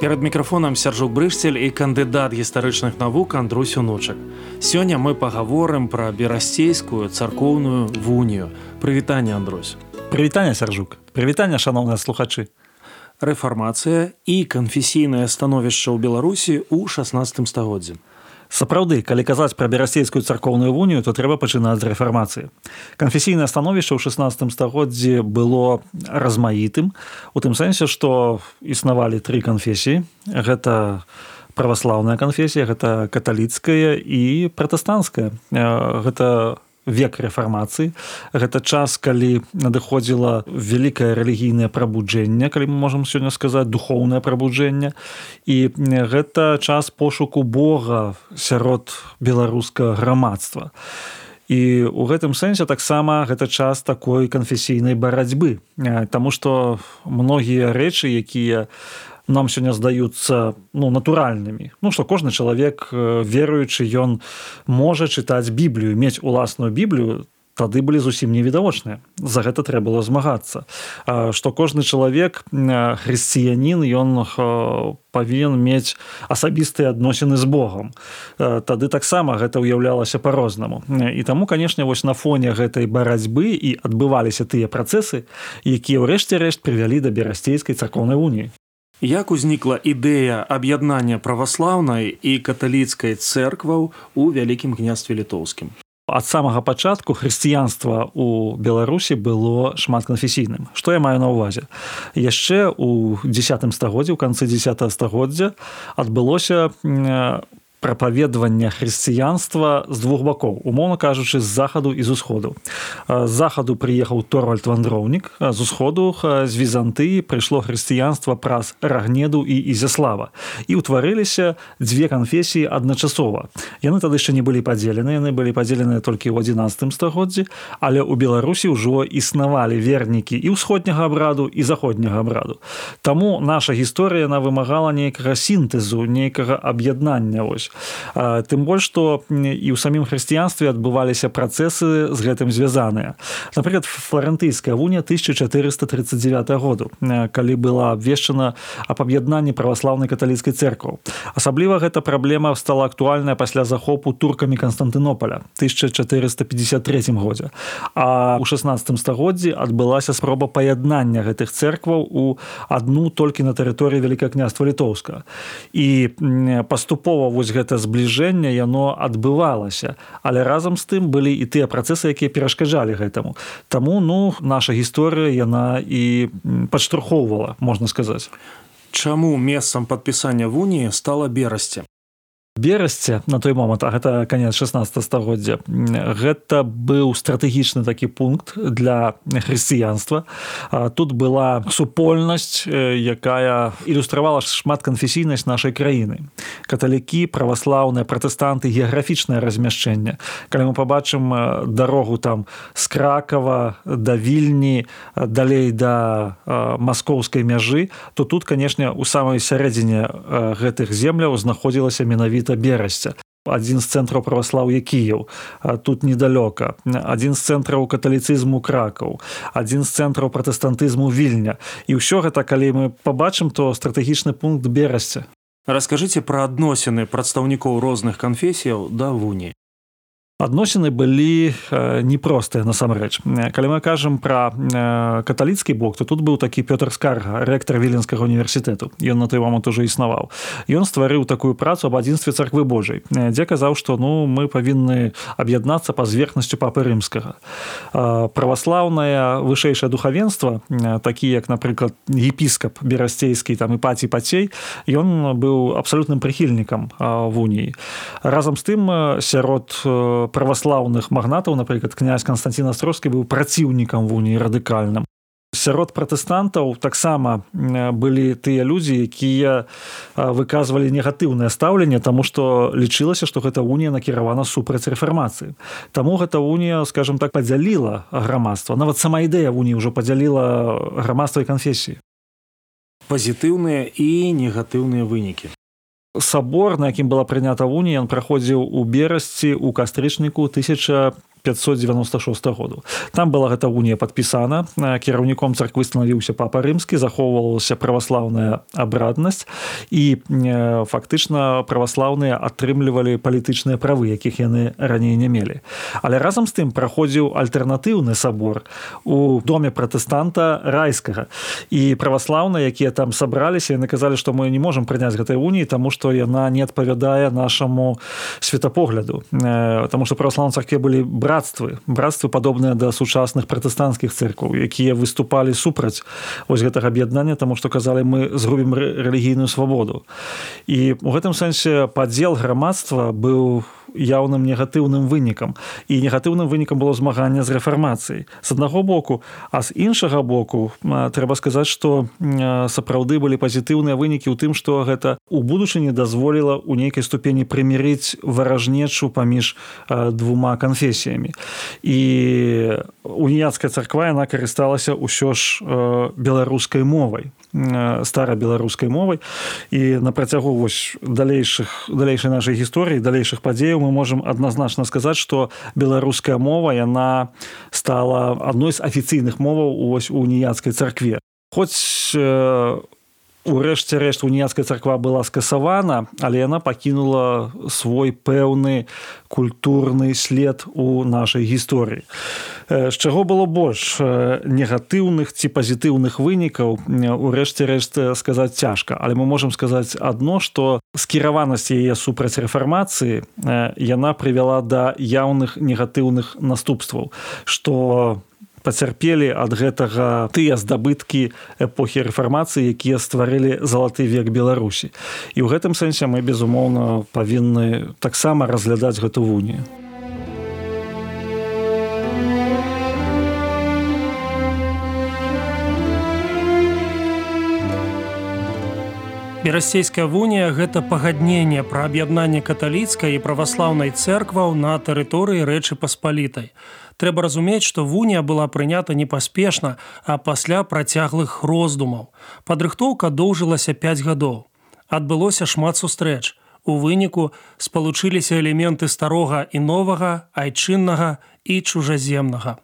Перад мікрафонам сяржук брышцель і кандыдат гістарычных навук Андрусь унучак. Сёння мы пагаворым пра берасцейскую царкоўную вунію. Прывітанне Андрусь. Прывітанне сяржук. Прывітанне шаноўныя слухачы. Рэфармацыя і канфесійнае становішча ў Беларусі ў 16 стагоддзе сапраўды калі казаць пра берасцейскую царкоўную унію то трэба пачынаць з рэфармацыі. Канфесійнае становішча ў 16 стагоддзі было размаітым у тым сэнсе што існавалі тры канфесіі. Гэта праваслаўная канфесія гэта каталіцкая і пратэстанцкая. Гэта век рэфармацыі. Гэта час калі надыходзіла вялікае рэлігійнае прабуджэнне калі мы можемм сёння сказаць духоўнае прабуджэнне. І гэта час пошуку Бога сярод беларускага грамадства. І у гэтым сэнсе таксама гэта час такой канфесійнай барацьбы. Таму што многія рэчы якія у нам сёння здаюцца ну натуральнымі. Ну что кожны чалавек веруючы ён можа чытаць біблію мець уласную біблію тады былі зусім невідавочныя. За гэта трэба было змагацца. Што кожны чалавек хрысціянін ён павінен мець асабістыя адносіны з Богом тады таксама гэта ўяўлялася по-рознаму і таму канешне вось на фоне гэтай барацьбы і адбываліся тыя працэсы якія ўрэшце рэшт прывялі да берасцейскай царкоўнай уніі Як узнікла ідэя аб'яднання праваслаўнай і каталіцкай цэркваў у вялікім гнястве літоўскім. Ад самага пачатку хрысціянства ў Беларусі было шматканфесійным. Што я маю на ўвазе? Яшчэ ў 10 стагоддзе ў канцы 10 стагоддзя адбылося прапаведавання хрысціянства з двух бакоў. Умоўна кажучы з захаду і з усходу. З захаду прыехаў торвальд вандроўнік з усходу з візантыі прыйшло хрысціянства праз рагнеду і ізяслава. І ўтварыліся дзве канфесіі адначасова. Яны тады яшчэ не былі падзелены яны былі падзеленыя толькі ў 11 стагоддзі але ў беларусі ўжо існавалі вернікі і ўсходняга абраду і заходняга абраду. Таму наша гісторыя на вымагала нейкага сінтэзу нейкага аб'яднання тым больш што і ў самім хрысціянстве адбываліся працэсы з гэтым звязаныя. Напрыклад флорентыйская вуня 1439 году калі была абвешчана аб аб'яднанні праваслаўнай каталіцкай церкву асабліва гэта праблема стала актуальная пасля захопу туркамі константынополя 1453 годзе. А у 16 стагоддзі адбылася спроба паяднання гэтых церкваў у адну толькі на тэрыторыі вялікае княства літоўска. І паступова вось гэта гэта збліжэнне яно адбывалася. Але разам з тым былі і тыя працэсы якія перашкаджалі гэтаму. Таму ну наша гісторыя яна і падштурхоўвала можна сказаць. Чаму месцам падпісання вуніі стала берасці берасці на той момант а гэта конец 16 стагоддзя. Гэта быў стратэгічны такі пункт для хрысціянства. Тут была супольнасць якая ілюстравала шмат канфесійнасць нашай краіны. Каталікі праваслаўныя пратэстанты геаграфічнае размяшчэнне. Калі мы побачым дарогу там с кракова да вільні далей да маскоўскай мяжы то тут канешне у самай сярэдзіне гэтых земляў знаходзілася менавіта гэта берасця адзін з цэнтраў праваслаўя кіяў тут недалёка. Адзін з цэнтраў каталіцызму кракаў адзін з цэнтраў пратэстантызму вільня. І ўсё гэта калі мы пабачым то стратэгічны пункт берасця расскажыце пра адносіны прадстаўнікоў розных канфесіяў да вуні адносіны былі непростыя насамрэч. Калі мы кажам пра э, каталіцкі бок то тут быў такі пётр скарга рэктар віленскага універсітэту. Ён на той момант уже існаваў. Ён стварыў такую працу об адзінстве царквы Божай дзе казаў што ну мы павінны аб'яднацца па зверхнасцю папы рымскага. Праваслаўнае вышэйшае духавенства такі як напрыклад епіскап берасцейскі там і паці пацей ён быў абсалютным прыхільнікам вуніі. Разам з тым сярод праваслаўных магнатаў напрыклад князь константин астроскі быў праціўнікам вуніі радыкальным сярод пратэстантаў таксама былі тыя людзі якія выказвалі негатыўнае стаўленне таму што лічылася што гэта унія накіравана супраць рэфармацыі Таму гэта унія скажем так падзяліла грамадства нават сама ідэя уніі ўжо падзяліла грамадства і канфесіі пазітыўныя і негатыўныя вынікі сабор на якім была прынята унія ён праходзіў у берасці у кастрычніку 1000 596 году. Там была гэта унія падпісана. Кіраўніком царквы станавіўся папа рымскі захоўвалася праваслаўная абраднасць і фактычна праваслаўныя атрымлівалі палітычныя правы якіх яны раней не мелі але разам з тым праходзіў альтэрнатыўны сабор у доме пратэстанта райскага. І праваслаўныя якія там сабраліся яны казалі што мы не можемм прыняць гэтай уніі таму што яна не адпавядае нашаму светапогляду потому что праваслаўны царкве былі браты братствы братствы падобныя да сучасных пратэстанцкіх цыркваў якія выступалі супраць вось гэтага аб'яднання таму што казалі мы згубім рэлігійную свабоду. І у гэтым сэнсе падзел грамадства быў у яўным негатыўным вынікам і негатыўным вынікам было змагання з рэфармацыяй. З аднаго боку а з іншага боку трэба сказаць што сапраўды былі пазітыўныя вынікі ў тым што гэта у будучыні дазволіла ў нейкай ступені прымірыць варажнечу паміж двума канфесіямі. І уніяцкая царква яна карысталася ўсё ж беларускай мовай старабеларускай мовай. І на працягу вось далейшых далейшай нашай гісторыі далейшых падзеяў мы можемм адназначна сказаць што беларуская мова яна стала адной з афіцыйных моваў у уніяцкай царкве. Хоць у Урэшце рэшт уніяцкая царква была скасавана, але яна пакінула свой пэўны культурны след у нашай гісторыі. З чаго было больш негатыўных ці пазітыўных вынікаў урэшце рэшт сказаць цяжка, але мы можемм сказаць адно, што скіраванасць яе супраць рэфармацыі яна прывяла да яўных негатыўных наступстваў, што пацярпелі ад гэтага тыя здабыткі эпохі рэфармацыі якія стварылі залаты век беларусі. І ў гэтым сэнсе мы безумоўна павінны таксама разглядаць гэту вунію Берасцейская вунія гэта пагадненне пра аб'яднанне каталіцкай і праваслаўнай цэркваў на тэрыторыі рэчы паспалітай. Трэба разумець што вунія была прынята не паспешна а пасля працяглых роздумаў. Падрыхтоўка доўжылася 5 гадоў. Адбылося шмат сустрэч. У выніку спалучыліся элементы старога і новага айчыннага і чужаземнага.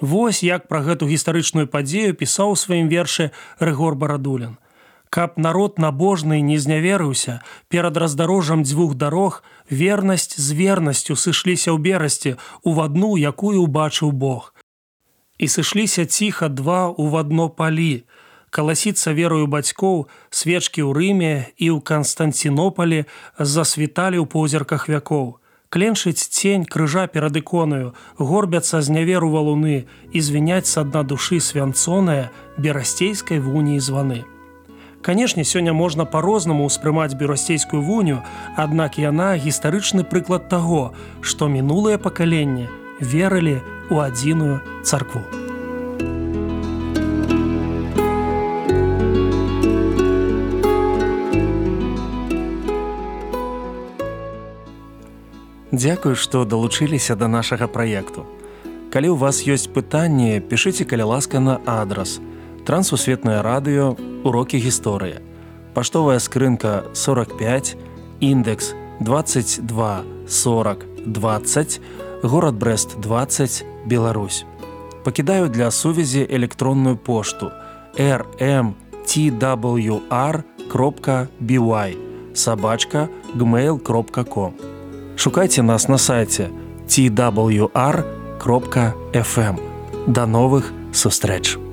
Вось як пра гэту гістарычную падзею пісаў у сваім вершы рэгор барадулін каб народ набожны не зняверыўся перад раздарожжам дзвюх дарог вернасць з вернасцю сышліся ў берасці у адну якую убачыў Бог. І сышліся ціха два ў адно палі. Каласіцца верою бацькоў свечкі ў рыме і ў канстанцінопалі засвіталі ў позірках вякоў. Кленчыць цень крыжа перад іконаю горбяцца з няверу валуны і звіняць са дна душы свянцоная берасцейскай вуніі званы Канешне, сёння можна па-рознаму ўспрымаць бюрасцейскую вуню, аднак яна гістарычны прыклад таго, што мінулыя пакаленне верылі ў адзіную царкву. Дзякую, што далучыліся да нашага праекту. Калі ў вас ёсць пытанні, пішыце каля ласка на адрас. Трансусветнае радыё урокі гісторыі. Паштовая скрынка 45, індекс 22 40 20, горад Брест 20, Беларусь. Пакідаю для сувязі электронную пошту rmtwr.by сабачка gmail.com. Шукайце нас на сайце twr.fm. Да новых сустрэч!